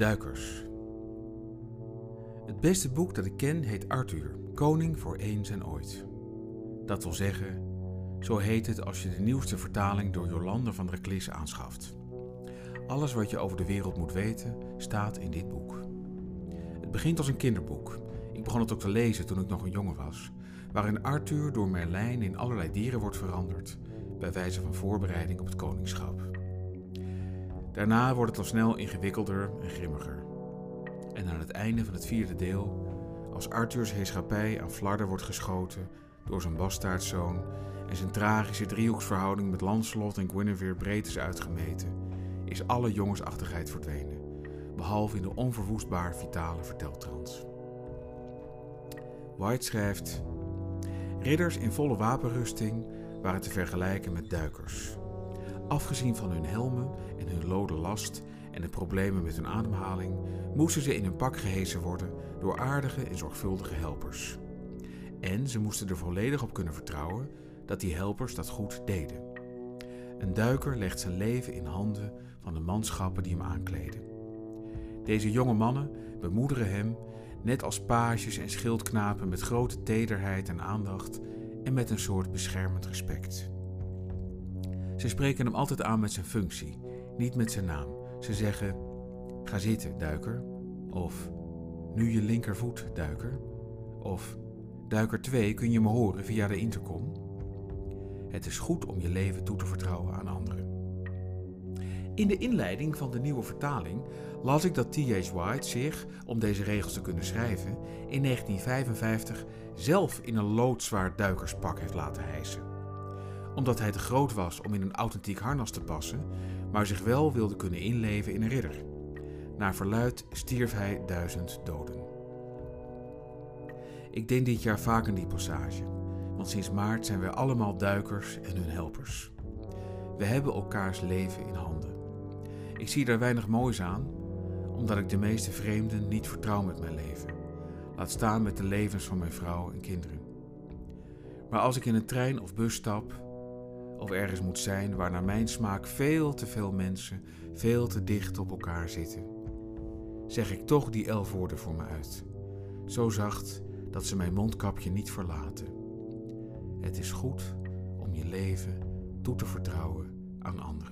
Duikers. Het beste boek dat ik ken heet Arthur, Koning voor eens en ooit. Dat wil zeggen, zo heet het als je de nieuwste vertaling door Jolande van der Klis aanschaft. Alles wat je over de wereld moet weten staat in dit boek. Het begint als een kinderboek. Ik begon het ook te lezen toen ik nog een jongen was, waarin Arthur door Merlijn in allerlei dieren wordt veranderd, bij wijze van voorbereiding op het koningschap. Daarna wordt het al snel ingewikkelder en grimmiger. En aan het einde van het vierde deel, als Arthurs heerschappij aan flarden wordt geschoten door zijn bastaardzoon en zijn tragische driehoeksverhouding met Lancelot en Guinevere breed is uitgemeten, is alle jongensachtigheid verdwenen, behalve in de onverwoestbaar vitale verteltrans. White schrijft: Ridders in volle wapenrusting waren te vergelijken met duikers. Afgezien van hun helmen en hun lode last en de problemen met hun ademhaling, moesten ze in hun pak gehesen worden door aardige en zorgvuldige helpers. En ze moesten er volledig op kunnen vertrouwen dat die helpers dat goed deden. Een duiker legt zijn leven in handen van de manschappen die hem aankleden. Deze jonge mannen bemoederen hem, net als pages en schildknapen, met grote tederheid en aandacht en met een soort beschermend respect. Ze spreken hem altijd aan met zijn functie, niet met zijn naam. Ze zeggen: Ga zitten, duiker. Of Nu je linkervoet, duiker. Of Duiker 2, kun je me horen via de intercom? Het is goed om je leven toe te vertrouwen aan anderen. In de inleiding van de nieuwe vertaling las ik dat T.H. White zich, om deze regels te kunnen schrijven, in 1955 zelf in een loodzwaar duikerspak heeft laten hijsen. Omdat hij te groot was om in een authentiek harnas te passen, maar zich wel wilde kunnen inleven in een ridder. Naar verluid stierf hij duizend doden. Ik denk dit jaar vaak aan die passage, want sinds maart zijn wij allemaal duikers en hun helpers. We hebben elkaars leven in handen. Ik zie daar weinig moois aan, omdat ik de meeste vreemden niet vertrouw met mijn leven. Laat staan met de levens van mijn vrouw en kinderen. Maar als ik in een trein of bus stap, of ergens moet zijn waar naar mijn smaak veel te veel mensen veel te dicht op elkaar zitten, zeg ik toch die elf woorden voor me uit. Zo zacht dat ze mijn mondkapje niet verlaten. Het is goed om je leven toe te vertrouwen aan anderen.